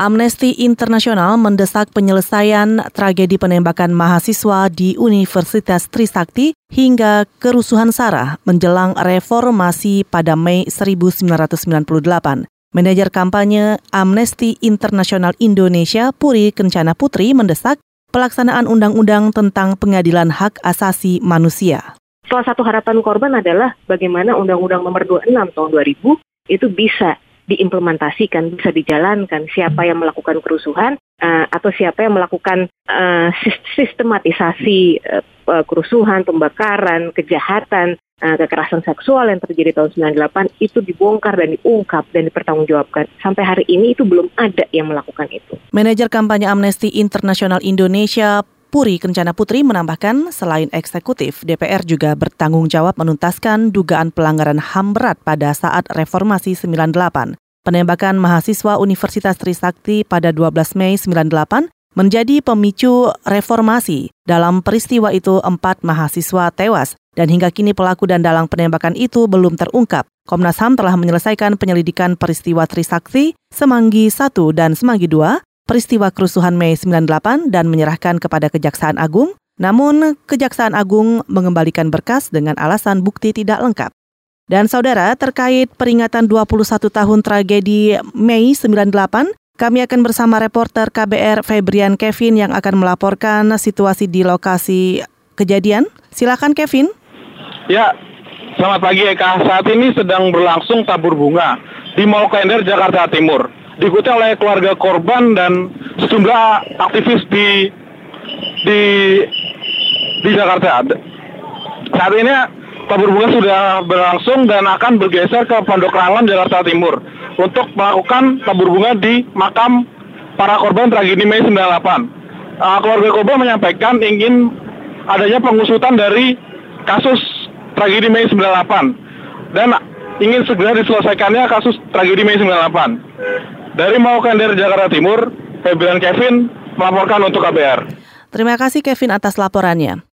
Amnesty International mendesak penyelesaian tragedi penembakan mahasiswa di Universitas Trisakti hingga kerusuhan Sarah menjelang reformasi pada Mei 1998. Manajer kampanye Amnesty International Indonesia Puri Kencana Putri mendesak pelaksanaan undang-undang tentang pengadilan hak asasi manusia. Salah satu harapan korban adalah bagaimana Undang-Undang Nomor 26 Tahun 2000 itu bisa diimplementasikan, bisa dijalankan siapa yang melakukan kerusuhan uh, atau siapa yang melakukan uh, sistematisasi uh, kerusuhan, pembakaran, kejahatan, uh, kekerasan seksual yang terjadi tahun 98 itu dibongkar dan diungkap dan dipertanggungjawabkan. Sampai hari ini itu belum ada yang melakukan itu. Manajer kampanye Amnesty International Indonesia Puri Kencana Putri menambahkan, selain eksekutif, DPR juga bertanggung jawab menuntaskan dugaan pelanggaran HAM berat pada saat reformasi 98. Penembakan mahasiswa Universitas Trisakti pada 12 Mei 98 menjadi pemicu reformasi. Dalam peristiwa itu, empat mahasiswa tewas dan hingga kini pelaku dan dalang penembakan itu belum terungkap. Komnas HAM telah menyelesaikan penyelidikan peristiwa Trisakti, Semanggi 1 dan Semanggi 2 peristiwa kerusuhan Mei 98 dan menyerahkan kepada Kejaksaan Agung, namun Kejaksaan Agung mengembalikan berkas dengan alasan bukti tidak lengkap. Dan saudara, terkait peringatan 21 tahun tragedi Mei 98, kami akan bersama reporter KBR Febrian Kevin yang akan melaporkan situasi di lokasi kejadian. Silakan Kevin. Ya, selamat pagi Eka. Saat ini sedang berlangsung tabur bunga di Mall Kender, Jakarta Timur diikuti oleh keluarga korban dan sejumlah aktivis di di di Jakarta. Saat ini tabur bunga sudah berlangsung dan akan bergeser ke Pondok Rangon Jakarta Timur untuk melakukan tabur bunga di makam para korban tragedi Mei 98. Uh, ah, keluarga korban menyampaikan ingin adanya pengusutan dari kasus tragedi Mei 98 dan ingin segera diselesaikannya kasus tragedi Mei 98. Dari Maukandar Jakarta Timur, Febrian Kevin melaporkan untuk KBR. Terima kasih Kevin atas laporannya.